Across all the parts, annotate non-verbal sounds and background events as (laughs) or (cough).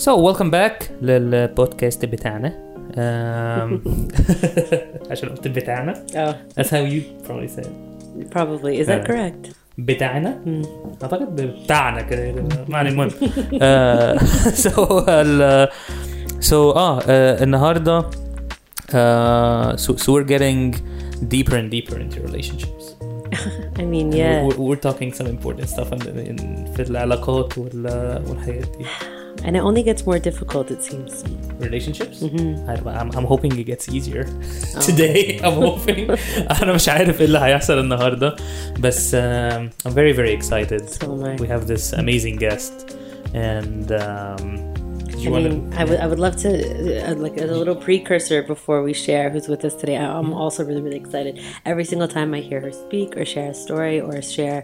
So welcome back للبودكاست بتاعنا um, (laughs) عشان قلت بتاعنا Oh, That's how you probably say it probably. Is that Uh, correct? بتاعنا Hmm. اعتقد بتاعنا كده ما علينا المهم (laughs) آه، (laughs) so ال so اه آه، النهارده uh, so, so we're getting deeper and deeper into relationships I mean, yeah. we're, we're talking some important stuff in, in في العلاقات وال, والحاجات دي And it only gets more difficult, it seems. relationships Mhm. I, I'm, I'm hoping it gets easier (laughs) today I'm hoping انا مش عارف ايه اللي هيحصل النهارده بس um, I'm very very excited So am I. we have this amazing guest and um, I you want mean, I would I would love to uh, like a little precursor before we share who's with us today. I- I'm also really really excited. Every single time I hear her speak or share a story or share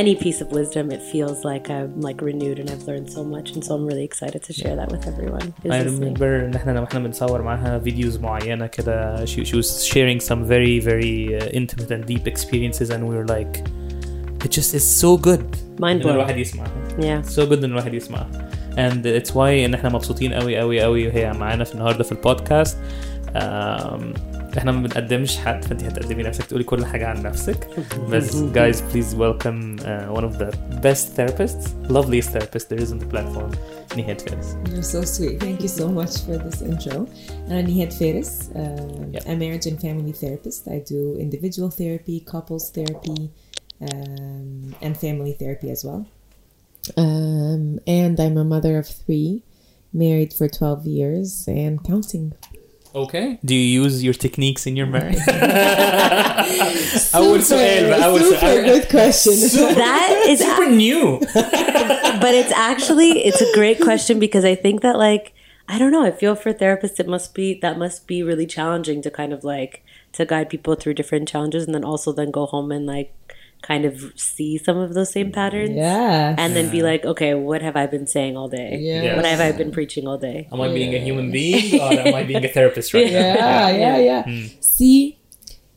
any piece of wisdom, it feels like I'm like renewed and I've learned so much, and so I'm really excited to share that with everyone. who's I listening. remember ان احنا لما احنا بنصور معاها فيديوز معينه كده she, she was sharing some very very uh, intimate and deep experiences and we were like it just is so good Mind ان blowing. الواحد يسمعها Yeah. so good ان الواحد يسمعها and it's why ان احنا مبسوطين قوي قوي قوي وهي معانا في النهارده في البودكاست um, احنا ما بنقدمش حد فانت هتقدمي نفسك تقولي كل حاجه عن نفسك بس guys (laughs) please welcome uh, one of the best therapists loveliest therapist there is on the platform Nihat Faris You're so sweet. Thank you so much for this intro. I'm Nihat Faris. Uh, Yeah. I'm a marriage and family therapist. I do individual therapy, couples therapy, um, and family therapy as well. Um, and I'm a mother of three, married for 12 years and counting. Okay. Do you use your techniques in your (laughs) marriage? super, I would say, I would super say, good question. (laughs) Super, that is super a- new. (laughs) but it's actually it's a great question because I think that like I don't know, I feel for therapists it must be that must be really challenging to kind of like to guide people through different challenges and then also then go home and like kind of see some of those same patterns yeah. and then be like okay what have I been saying all day Yeah. what have I been preaching all day Am I being a human being or am I being a (laughs) therapist right now? yeah, yeah, yeah. See,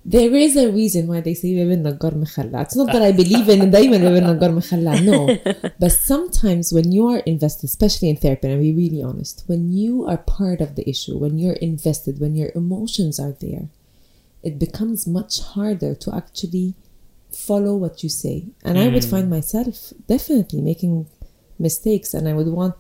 there is a reason why they say باب النجار مخلع. It's not that I believe in دايما باب النجار مخلع. No. (laughs) But sometimes when you are invested, especially in therapy, and I'll be really honest, when you are part of the issue, when you're invested, when your emotions are there, it becomes much harder to actually follow what you say. And I would mm. find myself definitely making mistakes and I would want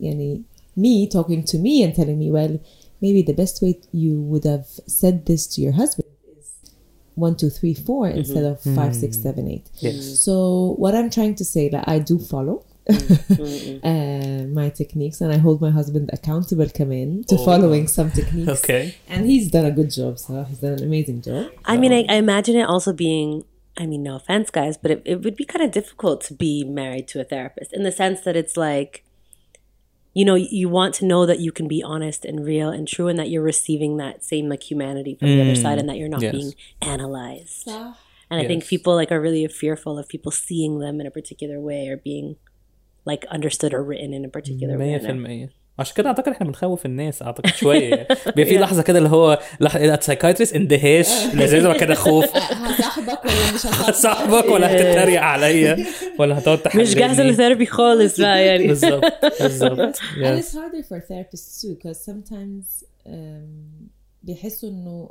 yani, me talking to me and telling me, well, maybe the best way you would have said this to your husband is one, two, three, four mm-hmm. instead of five, six, mm. seven, eight. Yes. So what I'm trying to say that I do follow mm-hmm. (laughs) uh, my techniques and I hold my husband accountable come in to Oh. following some techniques. Okay. And he's done a good job, so he's done an amazing job. I mean I, I imagine it also being I mean no offense guys but it, it would be kind of difficult to be married to a therapist in the sense that it's like you know you want to know that you can be honest and real and true and that you're receiving that same like humanity from the other side and that you're not Yes. being analyzed. And i think people like are really fearful of people seeing them in a particular way or being like understood or written in a particular way. 100% عشان كده أعتقد إحنا بنخوف الناس أعتقد شوية بيبقى في (laughs) لحظة كده اللي هو لحظه سايكايتريست اندهاش (laughs) لازم كده خوف. (laughs) هصاحبك ولا مش هصاحبك؟ صاحبك ولا هتتريق عليا ولا هتقعد مش جاهزة تحللني للثيرابي خالص بقى يعني. بالظبط بالظبط. And it's harder for therapists too because sometimes um, بيحسوا إنه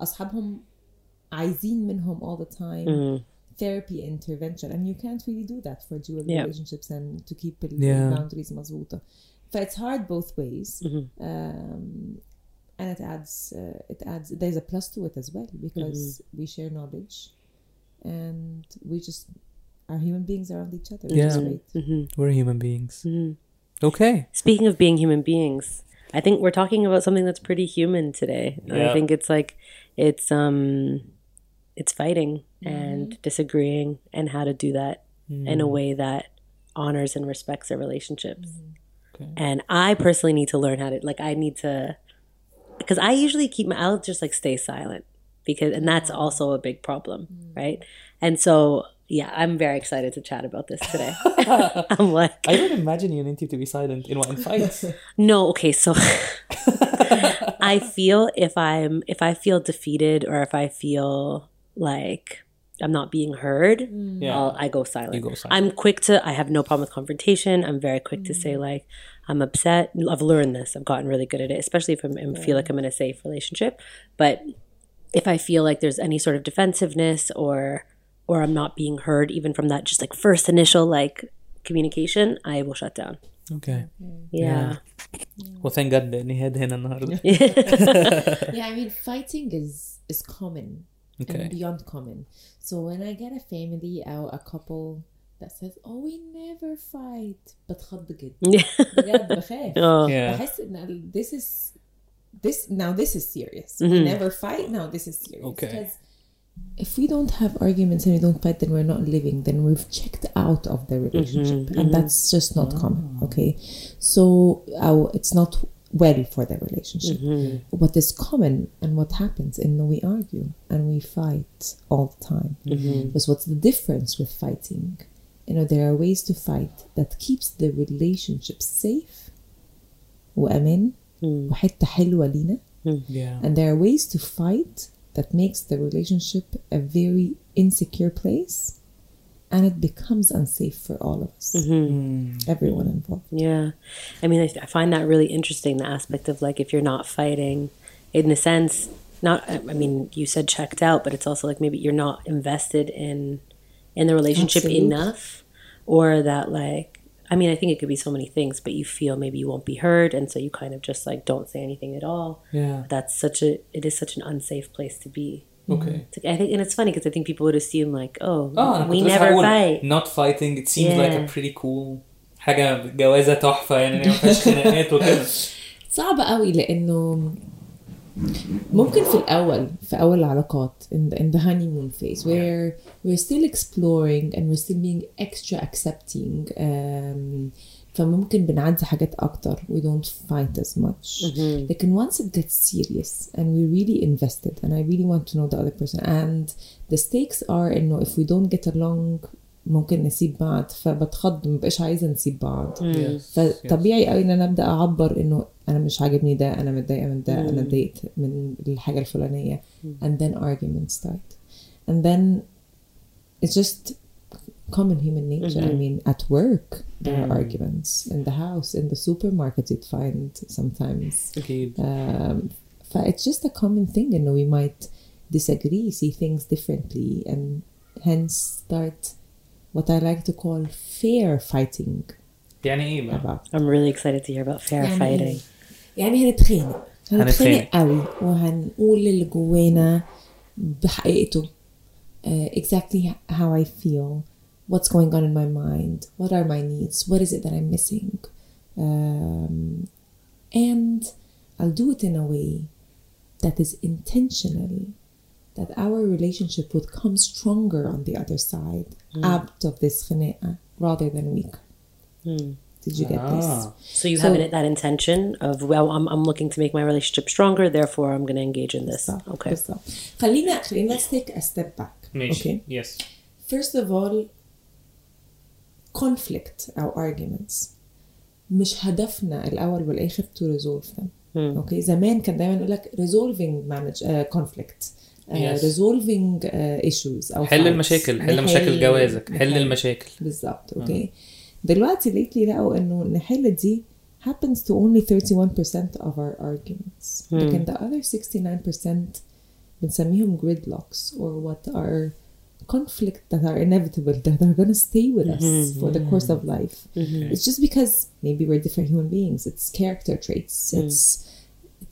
أصحابهم عايزين منهم all the time Mhm. therapy intervention. And you can't really do that for dual Yeah. relationships and to keep the Yeah. boundaries مظبوطة. ف it's hard both ways Mhm. um, and it adds uh, it adds there's a plus to it as well because we share knowledge and we just are human beings around each other Yeah. great. Mhm. we're human beings Mhm. okay Speaking of being human beings, I think we're talking about something that's pretty human today. Yeah. I think it's like it's um it's fighting and disagreeing and how to do that in a way that honors and respects our relationships. Okay. And I personally need to learn how to like I need to because I usually keep my I'll just like stay silent because and that's mm. also a big problem, mm. right? And so yeah, I'm very excited to chat about this today. (laughs) (laughs) I'm like I don't imagine you need to be silent in in fights (laughs) no, okay, so I feel if I'm if I feel defeated or if I feel like I'm not being heard, mm. Yeah. I'll, I go silent. Go silent. I'm quick to I have no problem with confrontation. I'm very quick to say like, I'm upset. I've learned this. I've gotten really good at it, especially if I'm, I feel like I'm in a safe relationship. But if I feel like there's any sort of defensiveness or or I'm not being heard, even from that just like first initial like communication, I will shut down. اوكي Yeah. well thank God اني هاد هنا النهارده yeah, (laughs) (laughs) I mean, fighting is is common Okay. and beyond common. So when I get a family or a couple that says, "Oh, we never fight," بتخض جدا بجد بخاف Oh. (laughs) Yeah. بحس ان this is this now this is serious. We Mhm. never fight. Now this is serious. Okay. Because if we don't have arguments and we don't fight, then we're not living. Then we've checked out of the relationship, and that's just not common. Okay, so our, it's not well for the relationship. What is common and what happens in we argue and we fight all the time. Because what's the difference with fighting? You know, there are ways to fight that keeps the relationship safe وأمان وحتة حلوة لينا yeah and there are ways to fight that makes the relationship a very insecure place and it becomes unsafe for all of us everyone involved Yeah. I mean, I, I find that really interesting the aspect of like if you're not fighting, in a sense, not, I I mean, you said checked out, but it's also like maybe you're not invested in in the relationship Absolutely. enough or that like I mean, I think it could be so many things, but you feel maybe you won't be heard and so you kind of just like don't say anything at all. yeah That's such a it is such an unsafe place to be. okay It's like, I think and it's funny because I think people would assume like, oh, اه انا we كنت لسه never هقول fight. not fighting it seems like Yeah. a pretty cool حاجة جوازة تحفة يعني ما فيهاش خناقات وكده (laughs) صعب قوي لانه ممكن في الاول في اول العلاقات in the, in the honeymoon phase where we're still exploring and we're still being extra accepting um, فممكن بنعدي حاجات اكتر we don't fight as much لكن once it gets serious and we really invested and I really want to know the other person and the stakes are انه if we don't get along ممكن نسيب بعض فبتخض مبقاش عايزه نسيب بعض فطبيعي قوي ان أنا ابدا اعبر انه أنا مش عاجبني ده أنا متضايقه من ده أنا اتضايقت من الحاجة الفلانيه and then arguments start and then it's just common human nature i mean at work there are arguments in the house in the supermarket you'd find sometimes أكيد um, ف it's just a common thing and we might disagree see things differently and hence start what I like to call fair fighting يعني ايه بقى؟ about I'm really excited to hear about fair يعني fighting. يعني هنتخانق هنتخانق. هنتخانق قوي وهنقول اللي جوانا بحقيقته uh, exactly how I feel what's going on in my mind what are my needs what is it that I'm missing um, and I'll do it in a way that is intentional that our relationship would come stronger on the other side out of this خناقة rather than weaker did you get Ah. this So you So- have that intention of well, I'm, I'm looking to make my relationship stronger, therefore I'm going to engage in this. بالظبط Okay. بالظبط خلينا خلينا let's take a step back ماشي okay يس first of all conflict أو arguments مش هدفنا الأول والآخر to resolve them okay زمان كان دايما يقول لك resolving manage uh, conflict uh, Yes. resolving uh, issues أو حل fights. المشاكل حل نحل- مشاكل جوازك (laughs) حل نحل. المشاكل بالظبط اوكي دلوقتي lately لقوا انه نحل دي happens to only 31% of our arguments لكن the other 69% بنسميهم gridlocks or what are conflict that are inevitable that are gonna stay with us for the course of life it's just because maybe we're different human beings it's character traits it's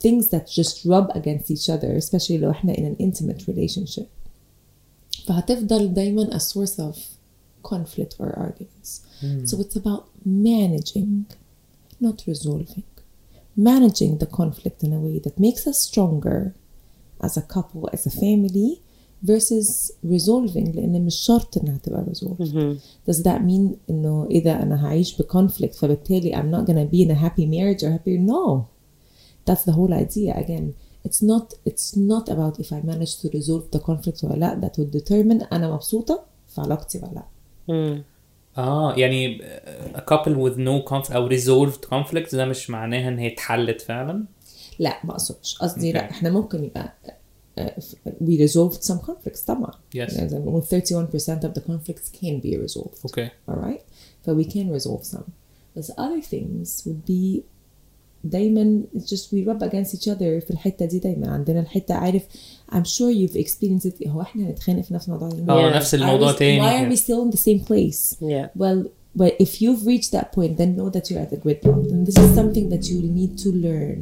things that just rub against each other especially لو احنا in an intimate relationship فهتفضل دايما a source of conflict or arguments so it's about managing not resolving managing the conflict in a way that makes us stronger as a couple as a family versus resolving لان مش شرط انها تبقى resolved does that mean انه اذا انا هعيش بconflict فبالتالي I'm not gonna be in a happy marriage or happy no that's the whole idea again it's not it's not about if I manage to resolve the conflict ولا لا that would determine انا مبسوطة في علاقتي ولا لا اه يعني a couple with no conflict او resolved conflict ده مش معناها ان هي اتحلت فعلا لا ما اقصدش قصدي لا Okay. احنا ممكن يبقى uh, we resolved some conflicts طبعا Yes. يعني زي ما بنقول 31% of the conflicts can be resolved اوكي all right but we can resolve some But other things would be دايما it's just we rub against each other في الحتة دي دايما عندنا الحتة عارف I'm sure you've experienced it هو احنا هنتخانق في نفس الموضوع اه Yeah. نفس الموضوع Are we- تاني Why are we yeah. still in the same place? Yeah. Well, but if you've reached that point, then know that you're at a gridlock. And this is something that you need to learn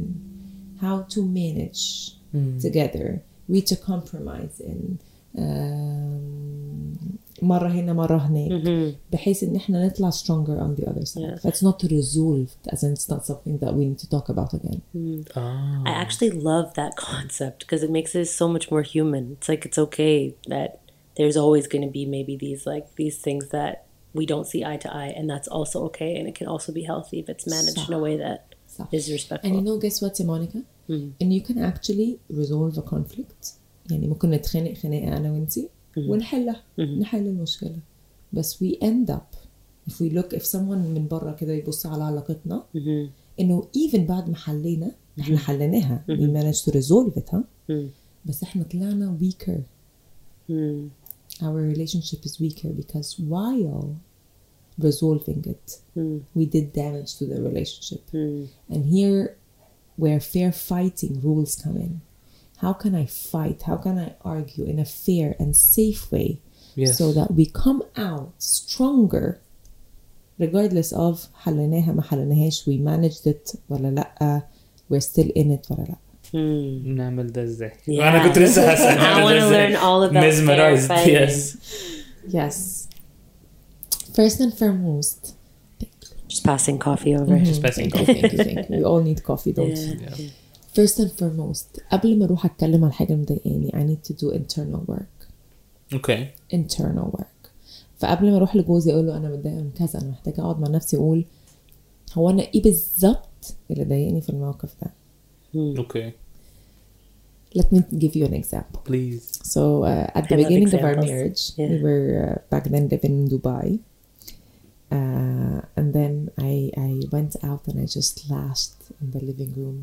how to manage together, reach a compromise in. Um, مرة هنا مرة هناك بحيث ان احنا نطلع stronger on the other side. Yeah. That's not resolved as in it's not something that we need to talk about again. Ah. I actually love that concept because it makes it so much more human. It's like it's okay that there's always going to be maybe these like these things that we don't see eye to eye, and that's also okay, and it can also be healthy if it's managed in a way that صح. is respectful. And you know, guess what, Monica? And you can actually resolve a conflict. يعني ممكن نتخانق خناقة أنا وأنتي ونحلها نحل المشكلة. بس we end up if we look if someone من بره كده يبص على علاقتنا إنه even بعد ما حلينا إحنا حليناها we managed to resolve it ها بس إحنا طلعنا weaker. Our relationship is weaker because while resolving it, we did damage to the relationship. And here, where fair fighting rules come in. How can I fight? How can I argue in a fair and safe way Yes. so that we come out stronger regardless of حليناها ما حليناهاش we managed it ولا لأ we're still in it ولا لأ نعمل ده ازاي؟ Yeah. انا كنت لسه هسأل I نعمل wanna ده ازاي؟ learn all about Mesmerized, fair fighting. yes. yes first and foremost Just passing coffee over. Just passing thank you, thank you, thank you. we all need coffee don't we? Yeah. first and foremost قبل ما اروح اتكلم على حاجه مضايقاني I need to do internal work اوكي internal work فقبل ما اروح لجوزي اقول له انا متضايقه من كذا انا محتاجه اقعد مع نفسي اقول هو انا ايه بالظبط اللي ضايقني في الموقف ده اوكي let me give you an example بليز so uh, at the I love beginning of our examples. marriage Yeah. we were uh, back then living in Dubai uh, and then I I went out and I just lashed in the living room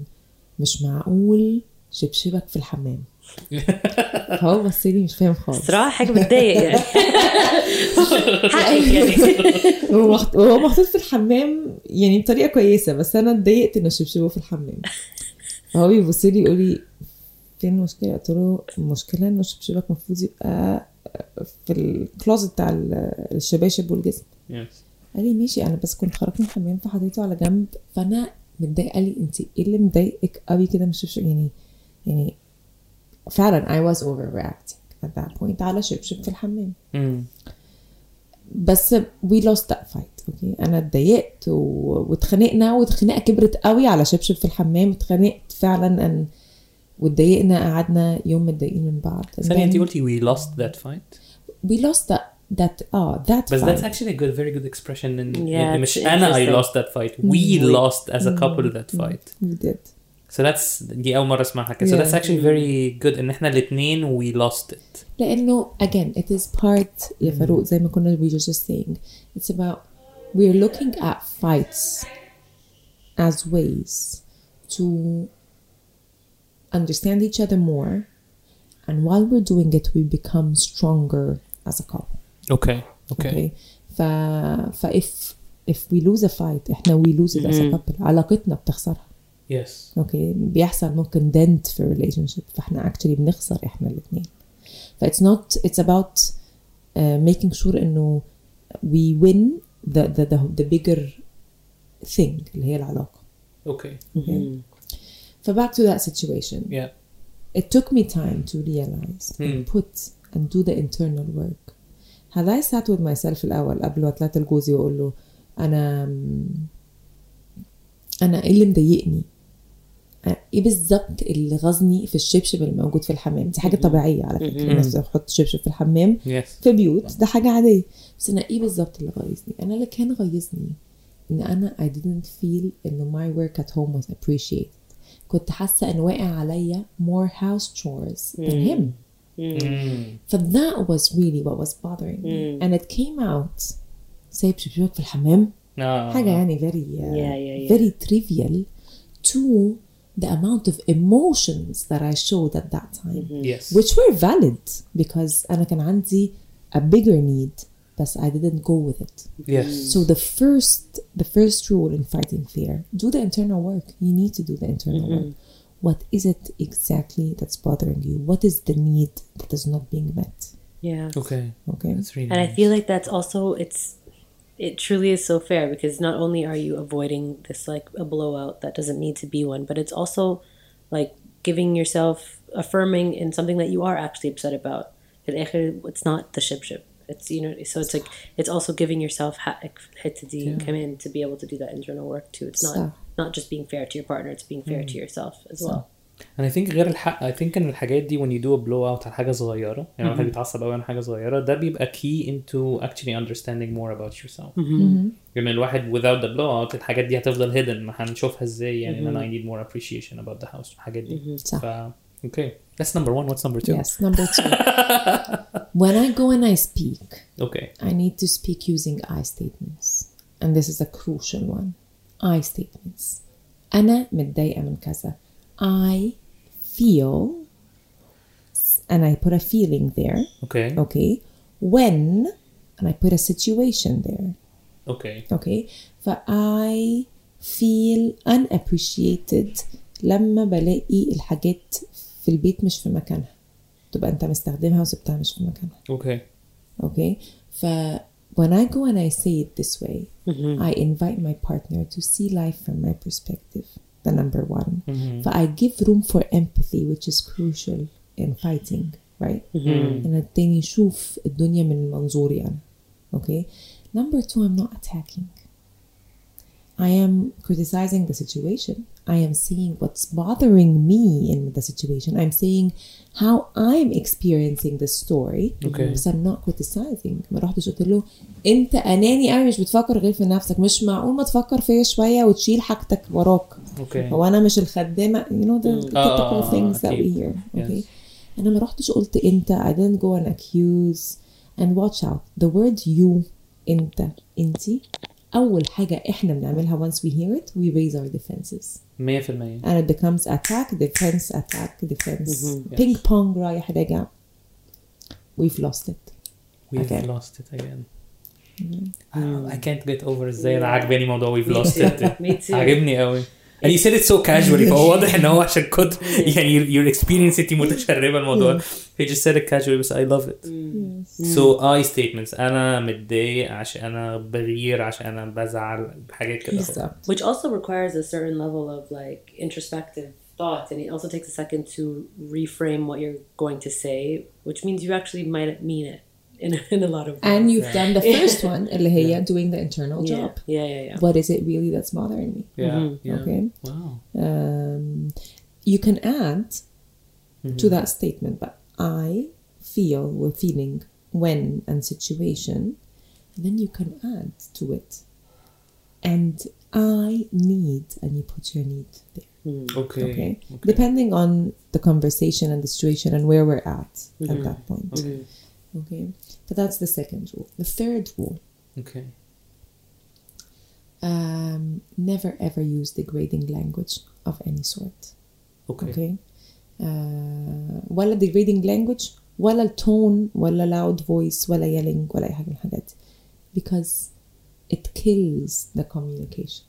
مش معقول شبشبك في الحمام. (laughs) هو بص لي مش فاهم خالص. صراحة حاجة بتضايق يعني. (laughs) حقك (laughs) يعني. هو محط- هو محطوط في الحمام يعني بطريقة كويسة بس أنا اتضايقت إنه شبشبه في الحمام. فهو بيبص لي يقول لي فين المشكلة؟ قلت له المشكلة إنه شبشبك المفروض يبقى في الكلوزت بتاع ال- الشباشب والجسم. قال لي ماشي أنا بس كنت خرجت من الحمام فحطيته على جنب فأنا متضايقة قال لي انت إيه اللي مضايقك قوي كده؟ من الشبشب يعني يعني فعلا I was overreacting at that point على شبشب في الحمام. بس we lost that fight أوكي أنا اتضايقت واتخانقنا والخناقة كبرت قوي على شبشب في الحمام اتخانقت فعلا ان واتضايقنا قعدنا يوم متضايقين من بعض. ثانية انت قلتي we lost that fight we lost that that اه that بس that's fight actually a good very good expression in Yeah, مش it's انا I interesting. lost that fight we lost as a couple that fight we did so that's دي أول مرة أسمعها كده so Yeah. that's actually very good إن احنا الاتنين we lost it لانه again it is part يا فاروق زي ما كنا we were just saying it's about we're looking at fights as ways to understand each other more and while we're doing it we become stronger as a couple okay okay okay ف ف if if we lose a fight احنا we lose it as a couple علاقتنا بتخسرها yes اوكي بيحصل ممكن dent في relationship فاحنا actually بنخسر احنا الاثنين ف it's not it's about uh, making sure انه we win the the the, the bigger thing اللي هي العلاقة okay okay ف back to that situation yeah it took me time to realize and put and do the internal work Had I sat with myself الأول قبل ما طلعت لجوزي وأقول له أنا أنا إيه اللي مضايقني؟ إيه بالظبط اللي غزني في الشبشب اللي موجود في الحمام؟ دي حاجة طبيعية على فكرة. الناس بتحط شبشب في الحمام yes. في بيوت ده حاجة عادية. بس أنا إيه بالظبط اللي غيظني؟ أنا اللي كان غيظني إن أنا I didn't feel إنه my work at home was appreciated. كنت حاسة إن واقع عليا more house chores than him. ف that was really what was bothering me and it came out سايب شبشبك في الحمام آه. حاجة يعني very uh, Yeah, yeah, yeah. very trivial to the amount of emotions that I showed at that time yes which were valid because أنا كان عندي a bigger need but I didn't go with it. Yes. So the first the first rule in fighting fear, do the internal work. You need to do the internal work. what is it exactly that's bothering you? What is the need that is not being met? Yeah. Okay. Okay. Really and nice. i feel like that's also it's it truly is so fair because not only are you avoiding this like a blowout that doesn't need to be one but it's also like giving yourself affirming in something that you are actually upset about. It's not the ship ship. It's you know so it's like it's also giving yourself ha- come in to be able to do that internal work too. It's not not just being fair to your partner, it's being fair to yourself as well. انا ثينك غير الحق I think ان الحاجات دي when you do a blow out على حاجه صغيره يعني الواحد بيتعصب قوي على حاجه صغيره ده بيبقى key into actually understanding more about yourself يعني الواحد without the blow out الحاجات دي هتفضل hidden ما هنشوفها ازاي يعني ان انا I need more appreciation about the house الحاجات دي صح. ف okay that's number one what's number two Yes. Number two. when I go and I speak, okay I need to speak using I statements. And this is a crucial one. I statements. أنا متضايقة من كذا. I feel and I put a feeling there. okay Okay. When and I put a situation there. okay Okay. ف I feel unappreciated لما بلاقي الحاجات في البيت مش في مكانها. تبقى انت مستخدمها وسبتها مش في مكانها. okay Okay. ف when I go and I say it this way, I invite my partner to see life from my perspective. The number one. But I give room for empathy, which is crucial in fighting, right? And التاني يشوف الدنيا من منظوري أنا. Okay. Number two, I'm not attacking. I am criticizing the situation. I am seeing what's bothering me in the situation. I'm saying how I'm experiencing the story. Okay. بس I'm not criticizing. ما رحتش قلت له انت اناني قوي مش بتفكر غير في نفسك مش معقول ما تفكر فيا شويه وتشيل حاجتك وراك. okay هو انا مش الخدامه you know the, the آه، typical آه، things that we أكيد. hear. Okay. Yes. انا ما رحتش قلت انت I didn't go and accuse and watch out the word you انت انتي اول حاجه احنا بنعملها once we hear it we raise our defenses 100% and it becomes attack defense attack defense Yes. ping pong رايح راجع we've lost it we've Okay. lost it again I, I can't get over ازاي انا عاجباني موضوع we've lost it Me (laughs) too. عاجبني قوي and you said it so casually فهو واضح ان هو عشان كنت يعني your experience انت متشربه الموضوع he just said it casually بس I love it so I statements انا متضايق عشان انا بغير عشان انا بزعل حاجات كده بالظبط which also requires a certain level of like introspective thought and it also takes a second to reframe what you're going to say which means you actually might mean it in, (laughs) in a lot of ways. And you've yeah. done the (laughs) first one, Eleheya, yeah. doing the internal yeah. job. Yeah, yeah, yeah. What is it really that's bothering me? Yeah. Mm-hmm. Okay. Wow. Um, you can add mm-hmm. to that statement, but I feel or feeling when and situation, and then you can add to it. And I need, and you put your need there. Mm. Okay. okay. okay. Depending on the conversation and the situation and where we're at mm-hmm. at that point. Okay. But that's the second rule. The third rule okay um, never ever use degrading language of any sort. okay Okay. Uh, ولا degrading language ولا التون ولا loud voice ولا yelling ولا أي حاجة من الحاجات because it kills the communication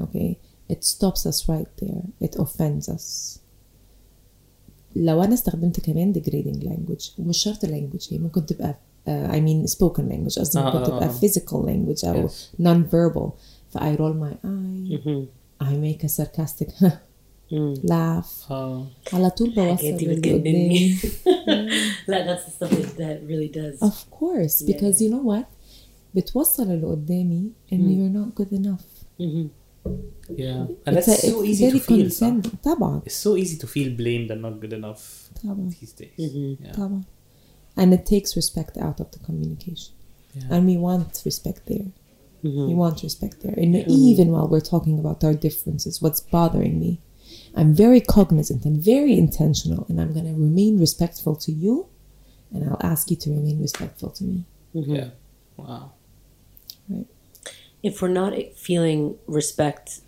okay it stops us right there it offends us لو أنا استخدمت كمان degrading language ومش شرط language هي ممكن تبقى uh, I mean spoken language قصدي آه، ممكن آه، تبقى آه. physical language أو Yes. non-verbal ف I roll my eye I make a sarcastic laugh آه على طول بوصل اللي بتجنني. Like, that's the stuff that, that really does of course because you know what بتوصل اللي قدامي and you're not good enough yeah and It's that's a- so it's easy to very feel صح؟ condescending. طبعا it's so easy to feel blamed and not good enough طبعا these days yeah طبعا and it takes respect out of the communication Yeah. and we want respect there we want respect there and even while we're talking about our differences what's bothering me I'm very cognizant and very intentional and I'm going to remain respectful to you and I'll ask you to remain respectful to me yeah wow if we're not feeling respect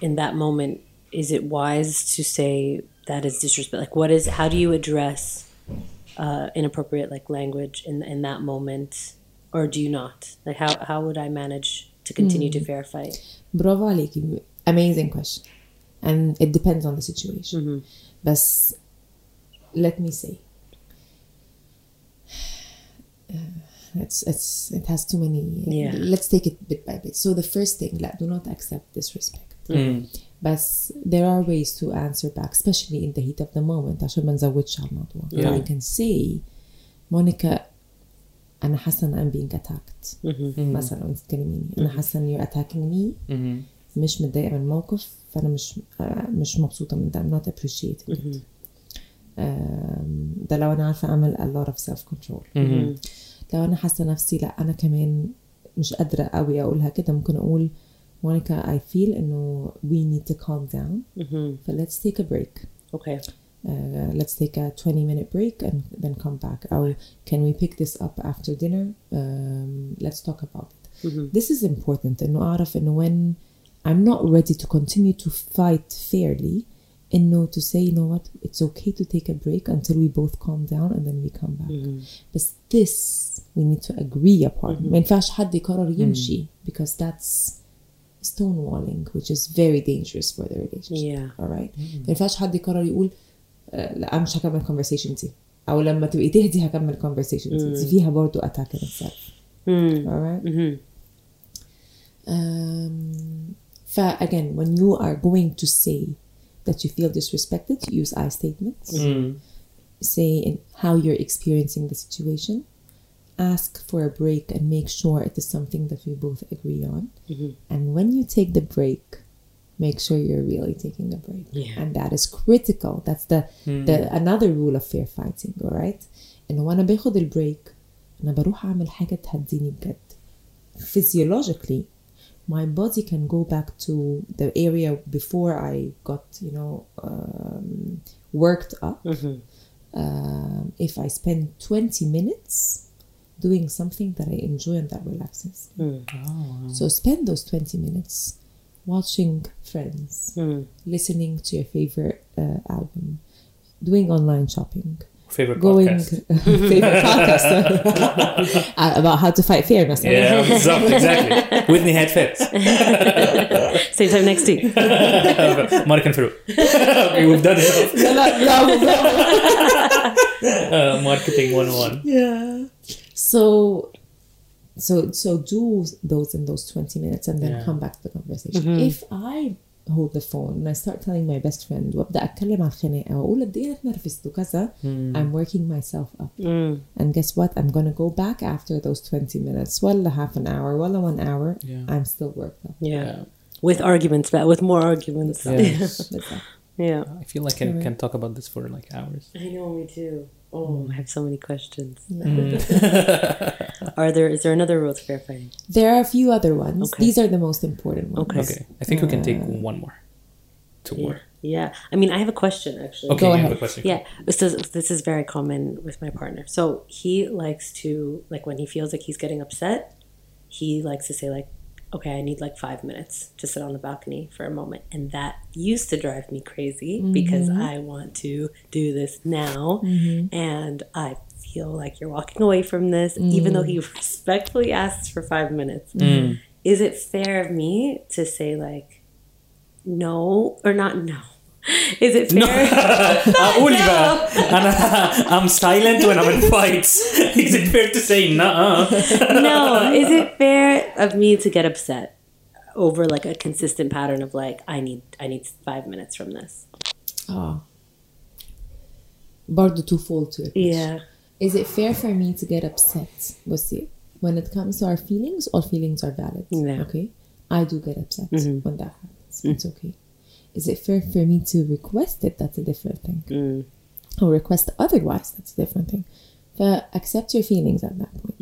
in that moment, is it wise to say that is disrespect? Like, what is? How do you address uh, inappropriate like language in in that moment? or do you not? Like how how would I manage to continue Hmm. to fair fight? برافو عليكي amazing question and it depends on the situation بس let me say uh, it's it's it has too many Yeah. let's take it bit by bit so the first thing لا do not accept disrespect بس there are ways to answer back especially in the heat of the moment عشان ما نزودش على الموضوع Yeah. I can say مونيكا أنا حاسة إن I'm being attacked مثلا وأنت تكلميني أنا حاسة إن you're attacking me مش متضايقة من الموقف فأنا مش آه، مش مبسوطة من ده I'm not appreciating it آم، ده لو أنا عارفة أعمل a lot of self control لو أنا حاسة نفسي لا أنا كمان مش قادرة قوي أقولها كده ممكن أقول مونيكا I feel إنه we need to calm down ف let's take a break Okay. uh, let's take a 20 minute break and then come back or can we pick this up after dinner um, let's talk about it this is important انه when I'm not ready to continue to fight fairly انه to say you know what it's okay to take a break until we both calm down and then we come back but this we need to agree upon ما ينفعش حد يقرر يمشي because that's stonewalling which is very dangerous for the relationship Yeah. all right ما ينفعش حد يقرر يقول آه، لا أنا مش هكمل conversation دي او لما تبقي تهدي هكمل conversation دي دي فيها برضو attack in itself all right um, ف again when you are going to say that you feel disrespected use I statements say in how you're experiencing the situation ask for a break and make sure it is something that we both agree on and when you take the break make sure you're really taking a break Yeah. and that is critical that's the, the another rule of fair fighting all right انه وانا باخد البريك انا بروح اعمل حاجه تهديني بجد physiologically my body can go back to the area before I got you know um, worked up. Um, if I spend 20 minutes doing something that I enjoy and that relaxes me. So spend those 20 minutes watching Friends, listening to your favorite uh, album, doing online shopping, favorite going podcast. (laughs) favorite podcast (laughs) uh, about how to fight fairness. Yeah, exactly. exactly. (laughs) Whitney head fits. Same time next week. Mark and Farouk. okay, we've done it. No, no, no, uh, marketing 101. Yeah. So so so do those in those 20 minutes and then yeah. come back to the conversation. Mm-hmm. If I hold the phone and I start telling my best friend وابدا اتكلم عن الخناقه واقول قد ايه انا اتنرفزت وكذا I'm working myself up and guess what I'm gonna go back after those 20 minutes ولا half an hour ولا one hour Yeah. I'm still worked up Yeah. With arguments, but with more arguments. Yeah. (laughs) Yeah. I feel like I can talk about this for like hours. I know me too. Oh, mm. I have so many questions. Mm. (laughs) are there is there another rules fair fighting? There are a few other ones. Okay. These are the most important ones. Okay. okay. I think uh, we can take uh, one more. Two more. Yeah. I mean, I have a question actually. Okay, Go ahead. Question. Yeah. This is this is very common with my partner. So, he likes to like when he feels like he's getting upset, he likes to say like okay, I need like five minutes to sit on the balcony for a moment. And that used to drive me crazy mm-hmm. because I want to do this now. Mm-hmm. And I feel like you're walking away from this, mm. even though he mm. respectfully asks for five minutes. Mm. Is it fair of me to say, like, no, or not no? (laughs) Is it fair? (laughs) Uh, (laughs) no. uh, Oliver, and, uh, I'm silent when I'm in fights. Is it fair to say no? no. Is it fair? of me to get upset over like a consistent pattern of like I need I need five minutes from this? اه برضه twofold to it Yeah. Is it fair for me to get upset? بصي when it comes to our feelings, all feelings are valid. Yeah. Okay? I do get upset when that happens. It's okay. Is it fair for me to request it? That's a different thing. Or request otherwise, that's a different thing. But accept your feelings at that point.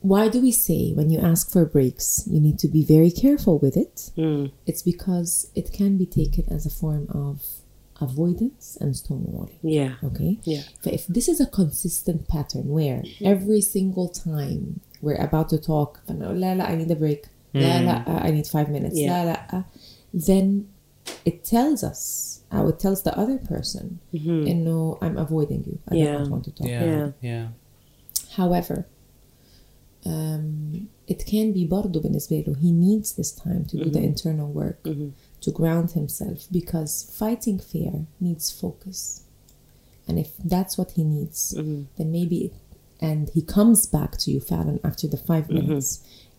why do we say when you ask for breaks, you need to be very careful with it? Hmm. It's because it can be taken as a form of avoidance and stonewalling. Yeah. Okay. Yeah. But if this is a consistent pattern where mm-hmm. every single time we're about to talk, oh, la la, I need a break. La la, mm-hmm. uh, I need five minutes. Yeah. La la, uh, then it tells us, or it tells the other person, mm-hmm. eh, you know, I'm avoiding you. I Yeah. don't want to talk. yeah Yeah. yeah however um, it can be برضه بالنسبة له he needs this time to do the internal work to ground himself because fighting fear needs focus and if that's what he needs then maybe and he comes back to you Fallon after the 5 minutes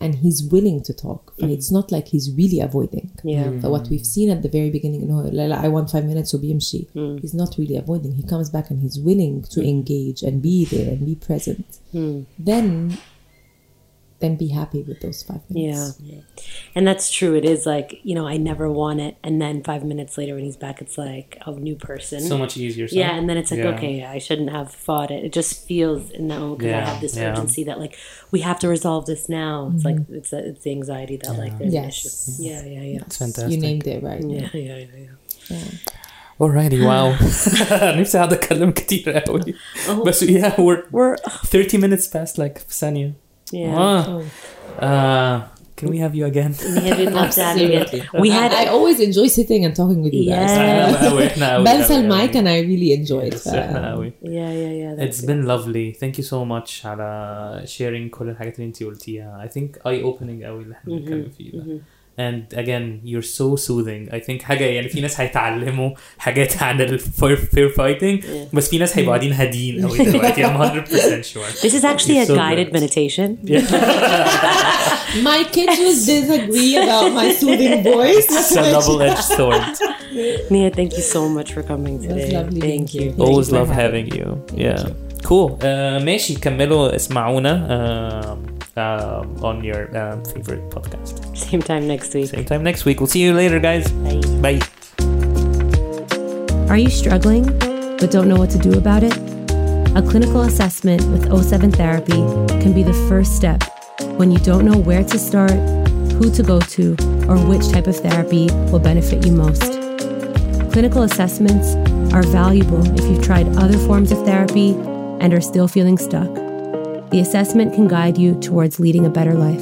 and he's willing to talk but it's not like he's really avoiding Yeah. but what we've seen at the very beginning no لا لا I want five minutes وبيمشي he's not really avoiding he comes back and he's willing to engage and be there and be present then then be happy with those five minutes Yeah. And that's true. It is like, you know, I never want it. And then five minutes later when he's back, it's like a new person. So much easier. So. yeah. And then it's like, Yeah. okay, I shouldn't have fought it. It just feels, no, because I Yeah, have this yeah. urgency that like, we have to resolve this now. It's like, it's, the- it's the anxiety that like there's an Yes. issue. Yeah, yeah, yeah. It's fantastic. you named it right Yeah, yeah, yeah, yeah. yeah. Alrighty, wow. نفسي اقعد اتكلم كتير قوي. بس yeah, we're We're, 30 minutes past like في ثانية. yeah. Ah. Uh, can we have you again? (laughs) (laughs) Yeah, we'd love to have you again. Absolutely. We I, had, I always enjoy sitting and talking with you guys Yeah. احنا قوي احنا قوي بنسى قوي المايك قوي. and I really enjoy it Yes, احنا قوي. yeah, yeah, yeah. that's It's been lovely. Thank you so much على sharing كل الحاجات اللي انتي قلتيها. I think eye opening قوي اللي احنا بنتكلم فيه ده. And again, you're so soothing. I think حاجة يعني في ناس هيتعلموا حاجات عن ال fear fear fighting بس في ناس هيبقوا قاعدين هادين قوي دلوقتي. (laughs) I'm 100% sure. This is actually You're a so guided good. meditation. (laughs) my kids will disagree about my soothing voice It's a double-edged sword. (laughs) Mia, thank you so much for coming It was today. lovely being Thank you. here. Thank Always you for love having you. Yeah. Cool. Uh, ماشي كملوا اسمعونا um, um, on your um, favorite podcast. (laughs) Same time next week. Same time next week. We'll see you later, guys. Bye. Bye. Are you struggling but don't know what to do about it? A clinical assessment with O7 therapy can be the first step when you don't know where to start, who to go to, or which type of therapy will benefit you most. Clinical assessments are valuable if you've tried other forms of therapy and are still feeling stuck. The assessment can guide you towards leading a better life.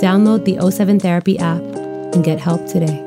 Download the O7 Therapy app and get help today.